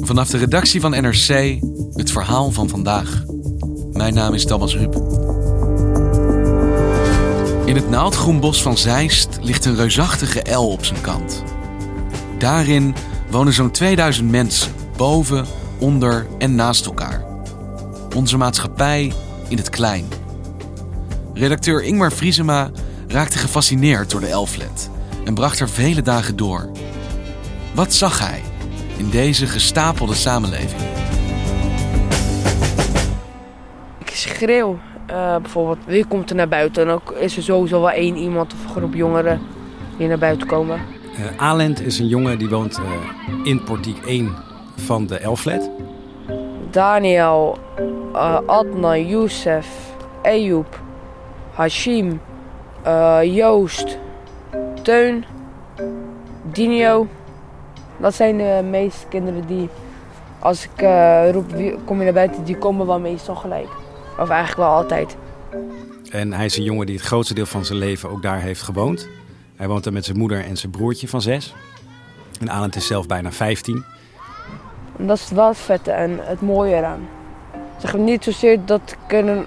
Vanaf de redactie van NRC het verhaal van vandaag. Mijn naam is Thomas Ruip. In het naaldgroenbos van Zeist ligt een reusachtige L op zijn kant. Daarin wonen zo'n 2000 mensen, boven, onder en naast elkaar. Onze maatschappij in het klein. Redacteur Ingmar Vriesema raakte gefascineerd door de L-flat en bracht er vele dagen door. Wat zag hij in deze gestapelde samenleving? Ik schreeuw eh, bijvoorbeeld, wie komt er naar buiten? En ook is er sowieso wel één iemand of een groep jongeren die naar buiten komen. Uh, Alend is een jongen die woont uh, in portiek 1 van de Elflet. Daniel, uh, Adnan, Youssef, Eyoub, Hashim, Joost, Teun, Dinio. Dat zijn de meeste kinderen die, als ik roep, wie, kom je naar buiten, die komen wel meestal gelijk. Of eigenlijk wel altijd. En hij is een jongen die het grootste deel van zijn leven ook daar heeft gewoond. Hij woont daar met zijn moeder en zijn broertje van zes. En Alend is zelf bijna 15. En dat is wel het vette en het mooie eraan. Zeg niet zozeer dat ik in een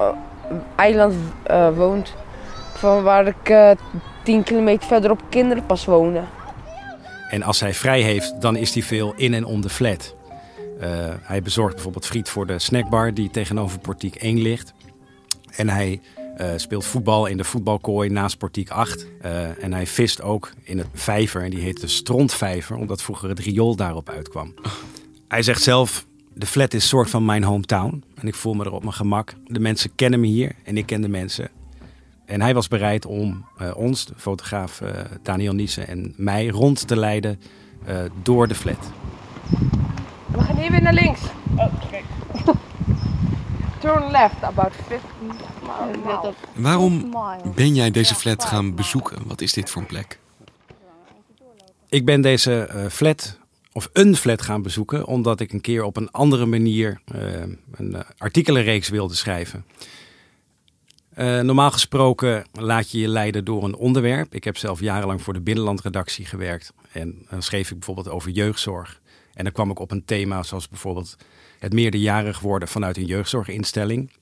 uh, eiland uh, woon van waar ik uh, 10 kilometer verderop kinderen pas wonen. En als hij vrij heeft, dan is hij veel in en om de flat. Uh, hij bezorgt bijvoorbeeld friet voor de snackbar die tegenover portiek 1 ligt. En hij uh, speelt voetbal in de voetbalkooi naast portiek 8. Uh, en hij vist ook in het vijver, en die heet de Strontvijver, omdat vroeger het riool daarop uitkwam. Hij zegt zelf, de flat is soort van mijn hometown. En ik voel me er op mijn gemak. De mensen kennen me hier en ik ken de mensen. En hij was bereid om uh, ons, de fotograaf Daniel Niesen en mij, rond te leiden door de flat. We gaan hier weer naar links. Oh, oké. Turn left, about 50 miles. Waarom ben jij deze flat gaan bezoeken? Wat is dit voor een plek? Ik ben deze uh, flat, of een flat gaan bezoeken, omdat ik een keer op een andere manier uh, een uh, artikelenreeks wilde schrijven. Uh, normaal gesproken laat je je leiden door een onderwerp. Ik heb zelf jarenlang voor de binnenlandredactie gewerkt. En dan schreef ik bijvoorbeeld over jeugdzorg. En dan kwam ik op een thema zoals bijvoorbeeld het meerderjarig worden vanuit een jeugdzorginstelling.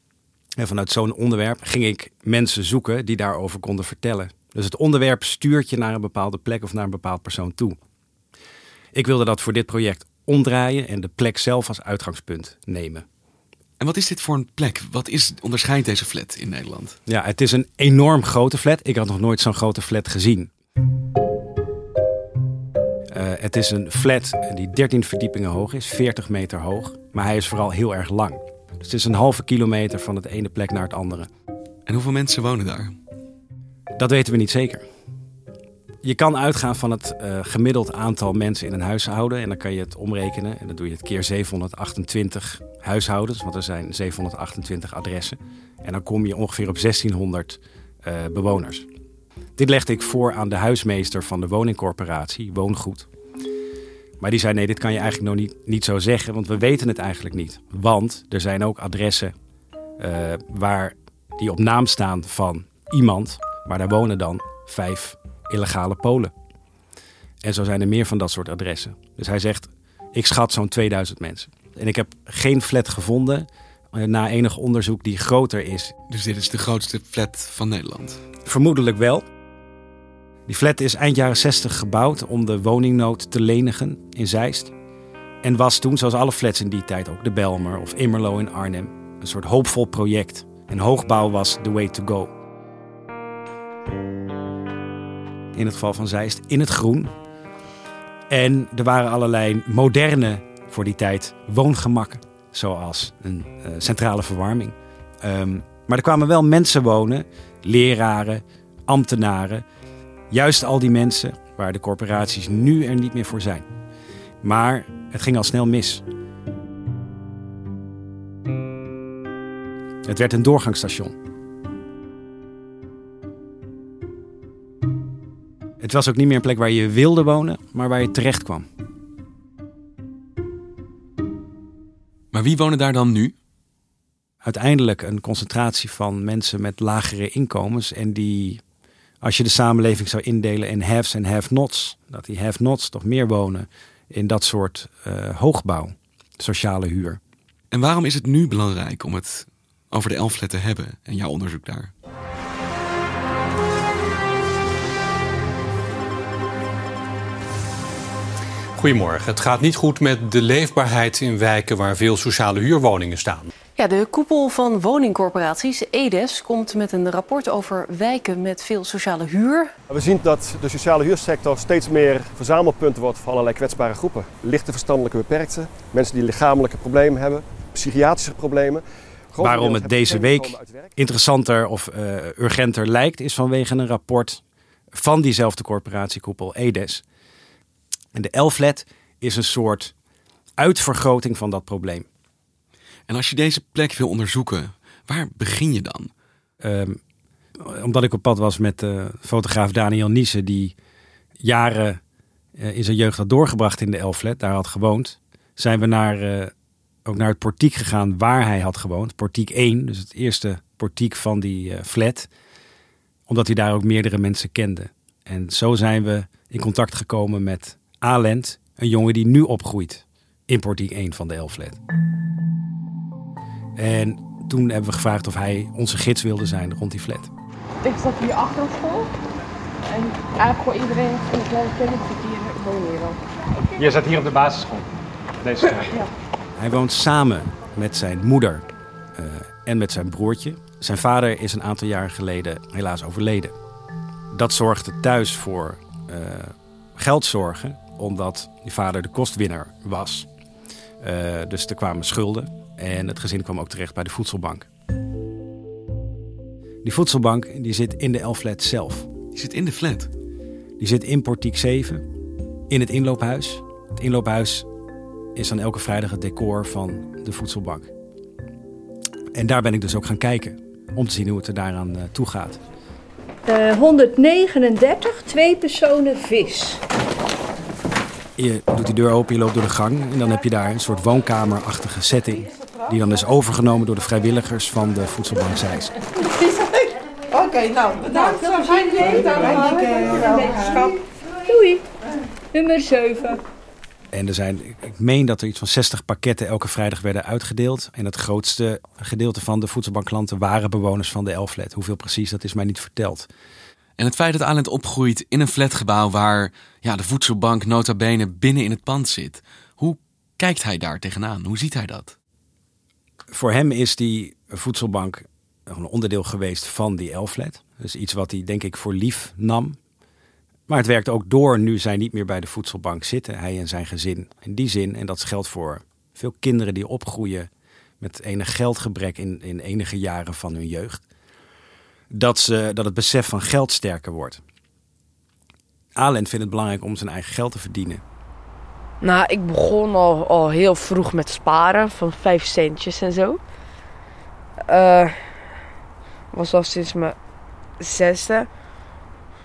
En vanuit zo'n onderwerp ging ik mensen zoeken die daarover konden vertellen. Dus het onderwerp stuurt je naar een bepaalde plek of naar een bepaald persoon toe. Ik wilde dat voor dit project omdraaien en de plek zelf als uitgangspunt nemen. En wat is dit voor een plek? Wat is, onderscheidt deze flat in Nederland? Ja, het is een enorm grote flat. Ik had nog nooit zo'n grote flat gezien. Uh, het is een flat die 13 verdiepingen hoog is, 40 meter hoog. Maar hij is vooral heel erg lang. Dus het is een halve kilometer van het ene plek naar het andere. En hoeveel mensen wonen daar? Dat weten we niet zeker. Je kan uitgaan van het uh, gemiddeld aantal mensen in een huishouden. En dan kan je het omrekenen. En dan doe je het keer 728 huishoudens. Want er zijn 728 adressen. En dan kom je ongeveer op 1600 uh, bewoners. Dit legde ik voor aan de huismeester van de woningcorporatie, Woongoed. Maar die zei: nee, dit kan je eigenlijk nog niet, niet zo zeggen, want we weten het eigenlijk niet. Want er zijn ook adressen uh, waar die op naam staan van iemand, maar daar wonen dan vijf illegale Polen. En zo zijn er meer van dat soort adressen. Dus hij zegt: ik schat zo'n 2000 mensen. En ik heb geen flat gevonden na enig onderzoek die groter is. Dus dit is de grootste flat van Nederland? Vermoedelijk wel. Die flat is eind jaren 60 gebouwd om de woningnood te lenigen in Zeist. En was toen, zoals alle flats in die tijd, ook de Belmer of Immerlo in Arnhem, een soort hoopvol project. En hoogbouw was the way to go. In het geval van Zeist in het groen. En er waren allerlei moderne, voor die tijd, woongemakken. Zoals een uh, centrale verwarming. Um, maar er kwamen wel mensen wonen, leraren, ambtenaren. Juist al die mensen waar de corporaties nu er niet meer voor zijn. Maar Het ging al snel mis. Het werd een doorgangsstation. Het was ook niet meer een plek waar je wilde wonen, maar waar je terecht kwam. Maar wie wonen daar dan nu? Uiteindelijk een concentratie van mensen met lagere inkomens en die, als je de samenleving zou indelen in haves en have-nots, dat die have-nots toch meer wonen in dat soort uh, hoogbouw, sociale huur. En waarom is het nu belangrijk om het over de Elflet te hebben en jouw onderzoek daar? Goedemorgen. Het gaat niet goed met de leefbaarheid in wijken waar veel sociale huurwoningen staan. Ja, de koepel van woningcorporaties, EDES, komt met een rapport over wijken met veel sociale huur. We zien dat de sociale huursector steeds meer verzamelpunten wordt voor allerlei kwetsbare groepen. Lichte verstandelijke beperkten, mensen die lichamelijke problemen hebben, psychiatrische problemen. Waarom het deze week interessanter of uh, urgenter lijkt, is vanwege een rapport van diezelfde corporatiekoepel, EDES. En de Elflet is een soort uitvergroting van dat probleem. En als je deze plek wil onderzoeken, waar begin je dan? Um, omdat ik op pad was met uh, fotograaf Daniel Niese, die jaren uh, in zijn jeugd had doorgebracht in de Elflet, daar had gewoond, zijn we naar, uh, ook naar het portiek gegaan waar hij had gewoond. Portiek 1, dus het eerste portiek van die flat, omdat hij daar ook meerdere mensen kende. En zo zijn we in contact gekomen met Alent, een jongen die nu opgroeit in portiek 1 van de Elflet. En toen hebben we gevraagd of hij onze gids wilde zijn rond die flat. Ik zat hier achter op school. En eigenlijk voor iedereen van het kleine ken ik hier wonen Je zat hier op de basisschool? Deze straat? Ja. Hij woont samen met zijn moeder uh, en met zijn broertje. Zijn vader is een aantal jaren geleden helaas overleden. Dat zorgde thuis voor uh, geldzorgen, omdat die vader de kostwinner was. Uh, dus er kwamen schulden. En het gezin kwam ook terecht bij de voedselbank. Die voedselbank die zit in de L-flat zelf. Die zit in de flat? Die zit in portiek 7, in het inloophuis. Het inloophuis is dan elke vrijdag het decor van de voedselbank. En daar ben ik dus ook gaan kijken, om te zien hoe het er daaraan uh, toe gaat. Uh, 139, twee personen vis. Je doet die deur open, je loopt door de gang en dan heb je daar een soort woonkamerachtige setting. Die dan is overgenomen door de vrijwilligers van de voedselbank Zeist. Oké, okay, nou bedankt. Veel plezier. Doei. Nummer 7. En er zijn, ik meen dat er iets van 60 pakketten elke vrijdag werden uitgedeeld. En het grootste gedeelte van de voedselbankklanten waren bewoners van de Elflet. Hoeveel precies, dat is mij niet verteld. En het feit dat Alent opgroeit in een flatgebouw waar ja, de voedselbank nota bene binnen in het pand zit. Hoe kijkt hij daar tegenaan? Hoe ziet hij dat? Voor hem is die voedselbank een onderdeel geweest van die Elflet. Dus iets wat hij denk ik voor lief nam. Maar het werkt ook door nu zij niet meer bij de voedselbank zitten, hij en zijn gezin. In die zin, en dat geldt voor veel kinderen die opgroeien met enig geldgebrek in, in enige jaren van hun jeugd, dat, ze, dat het besef van geld sterker wordt. Alent vindt het belangrijk om zijn eigen geld te verdienen. Nou, ik begon al, al heel vroeg met sparen van 5 centjes en zo. Uh, was al sinds mijn zesde.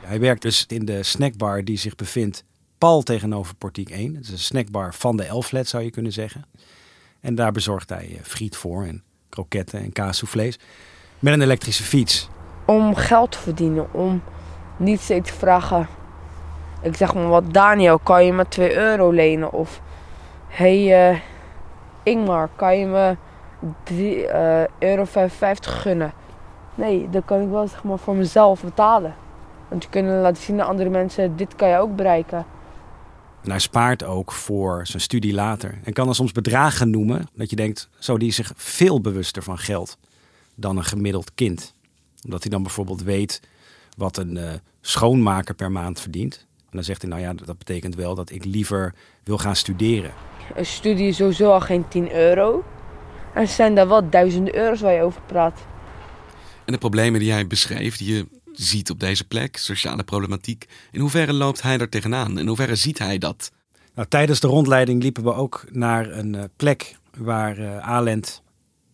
Hij werkt dus in de snackbar die zich bevindt pal tegenover Portiek 1. Het is een snackbar van de Elflet zou je kunnen zeggen. En daar bezorgt hij eh, friet voor en kroketten en kaassoufflés. Met een elektrische fiets. Om geld te verdienen, om niet steeds te vragen ik zeg maar wat, Daniel, kan je me 2 euro lenen? Of, hey uh, Ingmar, kan je me 3, uh, euro 55 gunnen? Nee, dat kan ik wel zeg maar voor mezelf betalen. Want je kunt laten zien aan andere mensen, dit kan je ook bereiken. En hij spaart ook voor zijn studie later. En kan dan soms bedragen noemen dat je denkt, zo die is zich veel bewuster van geld dan een gemiddeld kind. Omdat hij dan bijvoorbeeld weet wat een uh, schoonmaker per maand verdient. En dan zegt hij, nou ja, dat betekent wel dat ik liever wil gaan studeren. Een studie is sowieso al geen 10 euro. En zijn daar wel duizenden euro's waar je over praat. En de problemen die jij beschrijft, die je ziet op deze plek, sociale problematiek, in hoeverre loopt hij er tegenaan? In hoeverre ziet hij dat? Nou, tijdens de rondleiding liepen we ook naar een uh, plek waar uh, Alend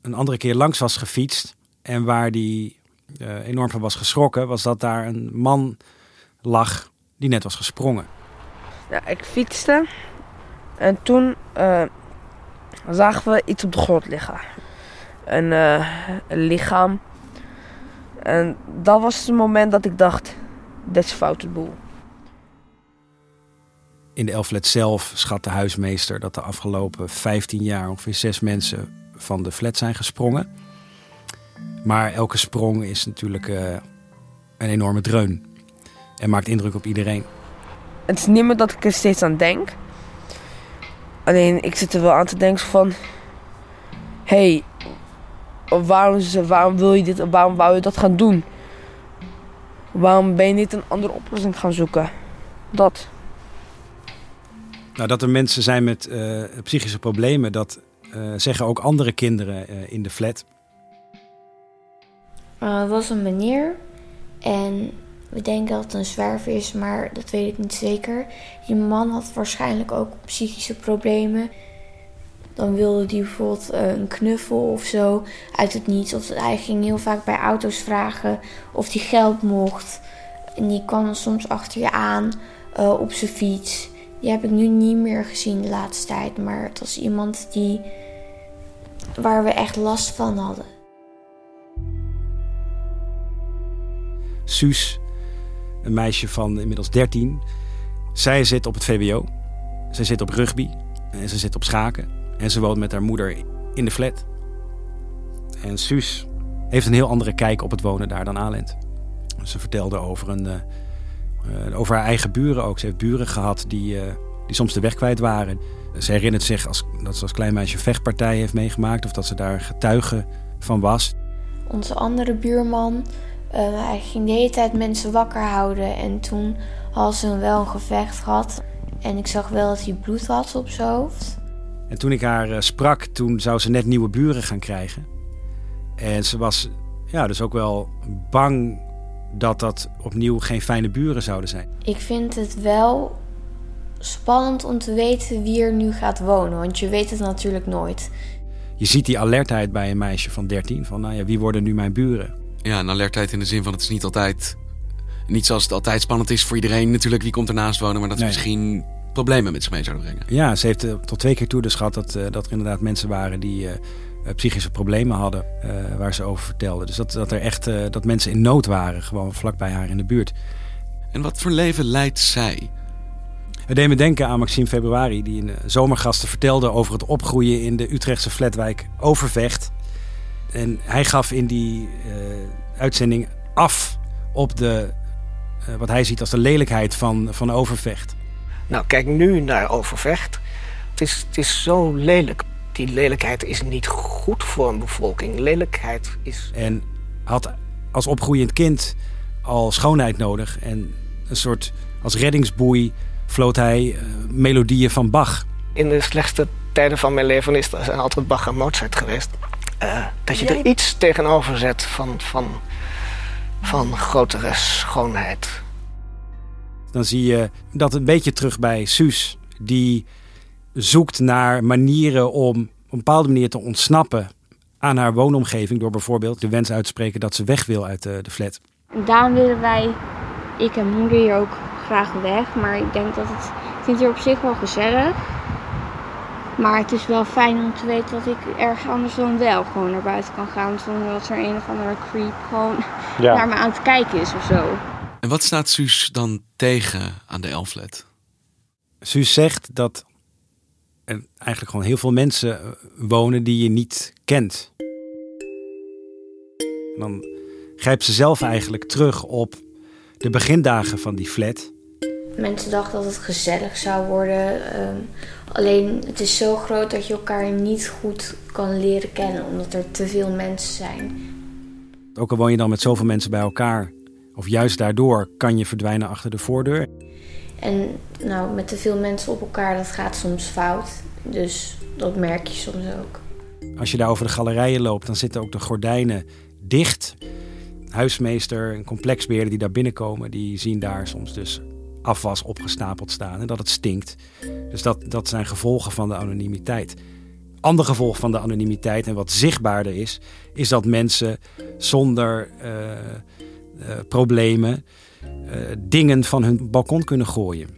een andere keer langs was gefietst. En waar die enorm van was geschrokken, was dat daar een man lag die net was gesprongen. Ja, ik fietste en toen zagen we iets op de grond liggen. Een, een lichaam. En dat was het moment dat ik dacht, dit is fout het boel. In de Elflet zelf schat de huismeester dat de afgelopen 15 jaar ongeveer zes mensen van de flat zijn gesprongen. Maar elke sprong is natuurlijk uh, een enorme dreun en maakt indruk op iedereen. Het is niet meer dat ik er steeds aan denk. Alleen ik zit er wel aan te denken van... Hé, hey, waarom, waarom wil je dit waarom wou je dat gaan doen? Waarom ben je niet een andere oplossing gaan zoeken? Dat. Nou, dat er mensen zijn met uh, psychische problemen, dat uh, zeggen ook andere kinderen uh, in de flat. Het was een meneer en we denken dat het een zwerver is, maar dat weet ik niet zeker. Die man had waarschijnlijk ook psychische problemen. Dan wilde hij bijvoorbeeld een knuffel of zo uit het niets. Of hij ging heel vaak bij auto's vragen of hij geld mocht. En die kwam soms achter je aan op zijn fiets. Die heb ik nu niet meer gezien de laatste tijd. Maar het was iemand die, waar we echt last van hadden. Suus, een meisje van inmiddels 13. Zij zit op het VWO. Zij zit op rugby. En ze zit op schaken. En ze woont met haar moeder in de flat. En Suus heeft een heel andere kijk op het wonen daar dan Alent. Ze vertelde over een, uh, uh, over haar eigen buren ook. Ze heeft buren gehad die, uh, die soms de weg kwijt waren. Ze herinnert zich als, dat ze als klein meisje vechtpartijen heeft meegemaakt of dat ze daar getuige van was. Onze andere buurman, hij ging de hele tijd mensen wakker houden. En toen had ze wel een gevecht gehad. En ik zag wel dat hij bloed had op zijn hoofd. En toen ik haar sprak, toen zou ze net nieuwe buren gaan krijgen. En ze was ja, dus ook wel bang dat dat opnieuw geen fijne buren zouden zijn. Ik vind het wel spannend om te weten wie er nu gaat wonen, want je weet het natuurlijk nooit. Je ziet die alertheid bij een meisje van 13, van nou ja, wie worden nu mijn buren? Ja, een alertheid in de zin van het is niet altijd, niet zoals het altijd spannend is voor iedereen natuurlijk wie komt ernaast wonen, maar dat nee. misschien problemen met zich mee zouden brengen. Ja, ze heeft uh, tot twee keer toe dus gehad dat, uh, dat er inderdaad mensen waren die uh, psychische problemen hadden waar ze over vertelde. Dus dat, dat er echt dat mensen in nood waren, gewoon vlak bij haar in de buurt. En wat voor leven leidt zij? Het deed me denken aan Maxime Februari, die in zomergasten vertelde over het opgroeien in de Utrechtse flatwijk Overvecht. En hij gaf in die uitzending af op de, wat hij ziet als de lelijkheid van, van Overvecht. Nou, kijk nu naar Overvecht. Het is, het is zo lelijk. Die lelijkheid is niet goed voor een bevolking. Lelijkheid is. En had als opgroeiend kind al schoonheid nodig. En een soort als reddingsboei floot hij uh, melodieën van Bach. In de slechtste tijden van mijn leven is er altijd Bach en Mozart geweest. Uh, dat je er iets tegenover zet van, van, van grotere schoonheid. Dan zie je dat een beetje terug bij Suus. Die zoekt naar manieren om op een bepaalde manier te ontsnappen aan haar woonomgeving. Door bijvoorbeeld de wens uit te spreken dat ze weg wil uit de, de flat. Daarom willen wij, ik en moeder hier ook graag weg. Maar ik denk dat het, vind hier op zich wel gezellig. Maar het is wel fijn om te weten dat ik ergens anders dan wel gewoon naar buiten kan gaan. Zonder dat er een of andere creep gewoon ja. naar me aan het kijken is of zo. En wat staat Suus dan tegen aan de Elflet? Suus zegt dat er eigenlijk gewoon heel veel mensen wonen die je niet kent. En dan grijpt ze zelf eigenlijk terug op de begindagen van die flat. Mensen dachten dat het gezellig zou worden. Um, alleen het is zo groot dat je elkaar niet goed kan leren kennen, omdat er te veel mensen zijn. Ook al woon je dan met zoveel mensen bij elkaar, of juist daardoor kan je verdwijnen achter de voordeur. En nou, met te veel mensen op elkaar, dat gaat soms fout. Dus dat merk je soms ook. Als je daar over de galerijen loopt, dan zitten ook de gordijnen dicht. Huismeester en complexbeheerder die daar binnenkomen, die zien daar soms dus afwas opgestapeld staan en dat het stinkt. Dus dat, dat zijn gevolgen van de anonimiteit. Ander gevolg van de anonimiteit en wat zichtbaarder is, is dat mensen zonder uh, uh, problemen uh, dingen van hun balkon kunnen gooien.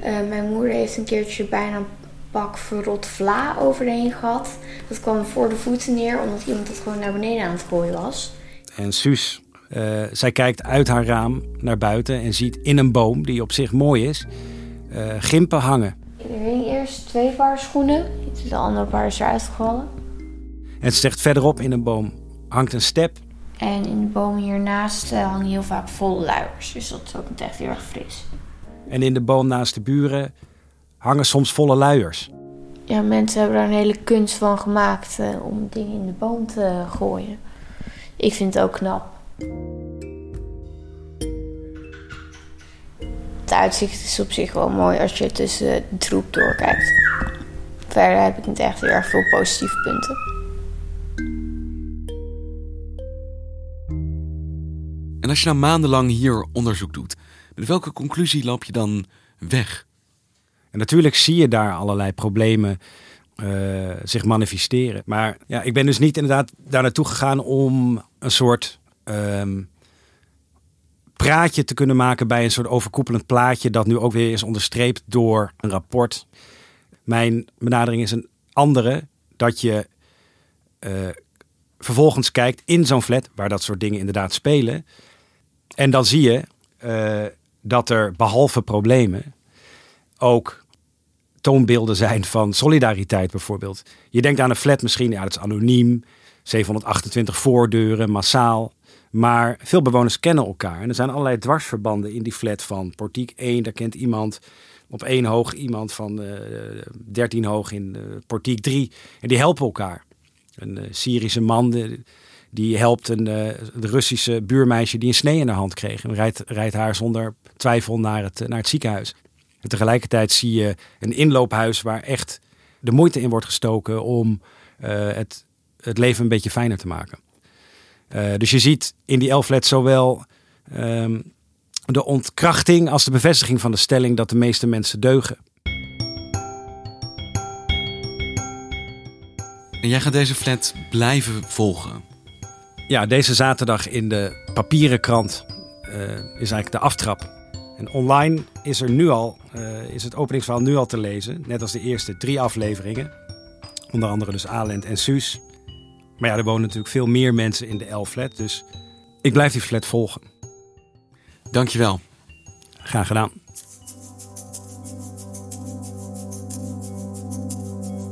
mijn moeder heeft een keertje bijna een pak verrot vla overheen gehad. Dat kwam voor de voeten neer omdat iemand het gewoon naar beneden aan het gooien was. En Suus, uh, zij kijkt uit haar raam naar buiten en ziet in een boom, die op zich mooi is, uh, gimpen hangen. Er hing eerst twee paar schoenen, de andere paar is eruit gevallen. En ze zegt verderop in een boom hangt een step. En in de boom hiernaast uh, hangen heel vaak volle luiers, dus dat is ook niet echt heel erg fris. En in de boom naast de buren hangen soms volle luiers. Ja, mensen hebben daar een hele kunst van gemaakt om dingen in de boom te gooien. Ik vind het ook knap. Het uitzicht is op zich wel mooi als je tussen de troep doorkijkt. Verder heb ik niet echt heel erg veel positieve punten. En als je nou maandenlang hier onderzoek doet, met welke conclusie loop je dan weg? En natuurlijk zie je daar allerlei problemen uh, zich manifesteren. Maar ja, ik ben dus niet inderdaad daar naartoe gegaan om een soort um, praatje te kunnen maken bij een soort overkoepelend plaatje dat nu ook weer is onderstreept door een rapport. Mijn benadering is een andere, dat je uh, vervolgens kijkt in zo'n flat waar dat soort dingen inderdaad spelen. En dan zie je uh, dat er behalve problemen ook toonbeelden zijn van solidariteit bijvoorbeeld. Je denkt aan een flat misschien, ja, dat is anoniem, 728 voordeuren, massaal. Maar veel bewoners kennen elkaar. En er zijn allerlei dwarsverbanden in die flat van Portiek 1, daar kent iemand op één hoog, iemand van uh, 13 hoog in uh, Portiek 3. En die helpen elkaar. Een uh, Syrische man die helpt een de Russische buurmeisje die een snee in haar hand kreeg. En rijdt, haar zonder twijfel naar het, naar het ziekenhuis. En tegelijkertijd zie je een inloophuis waar echt de moeite in wordt gestoken om het, het leven een beetje fijner te maken. Uh, dus je ziet in die Elflet zowel um, de ontkrachting als de bevestiging van de stelling dat de meeste mensen deugen. En jij gaat deze flat blijven volgen? Ja, deze zaterdag in de papieren krant uh, is eigenlijk de aftrap. En online is er nu al, uh, is het openingsverhaal nu al te lezen. Net als de eerste drie afleveringen. Onder andere dus Alend en Suus. Maar ja, er wonen natuurlijk veel meer mensen in de L-flat. Dus ik blijf die flat volgen. Dankjewel. Graag gedaan.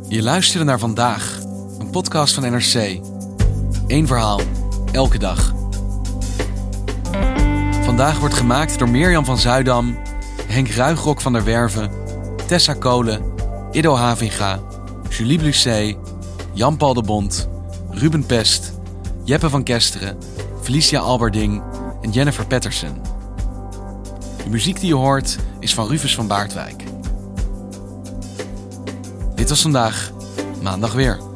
Je luisterde naar vandaag, een podcast van NRC. Eén verhaal, elke dag. Vandaag wordt gemaakt door Mirjam van Zuidam, Henk Ruigrok van der Werven, Tessa Kolen, Ido Havinga, Julie Blusset, Jan-Paul de Bond, Ruben Pest, Jeppe van Kesteren, Felicia Alberding en Jennifer Patterson. De muziek die je hoort is van Rufus van Baardwijk. Dit was vandaag, maandag weer.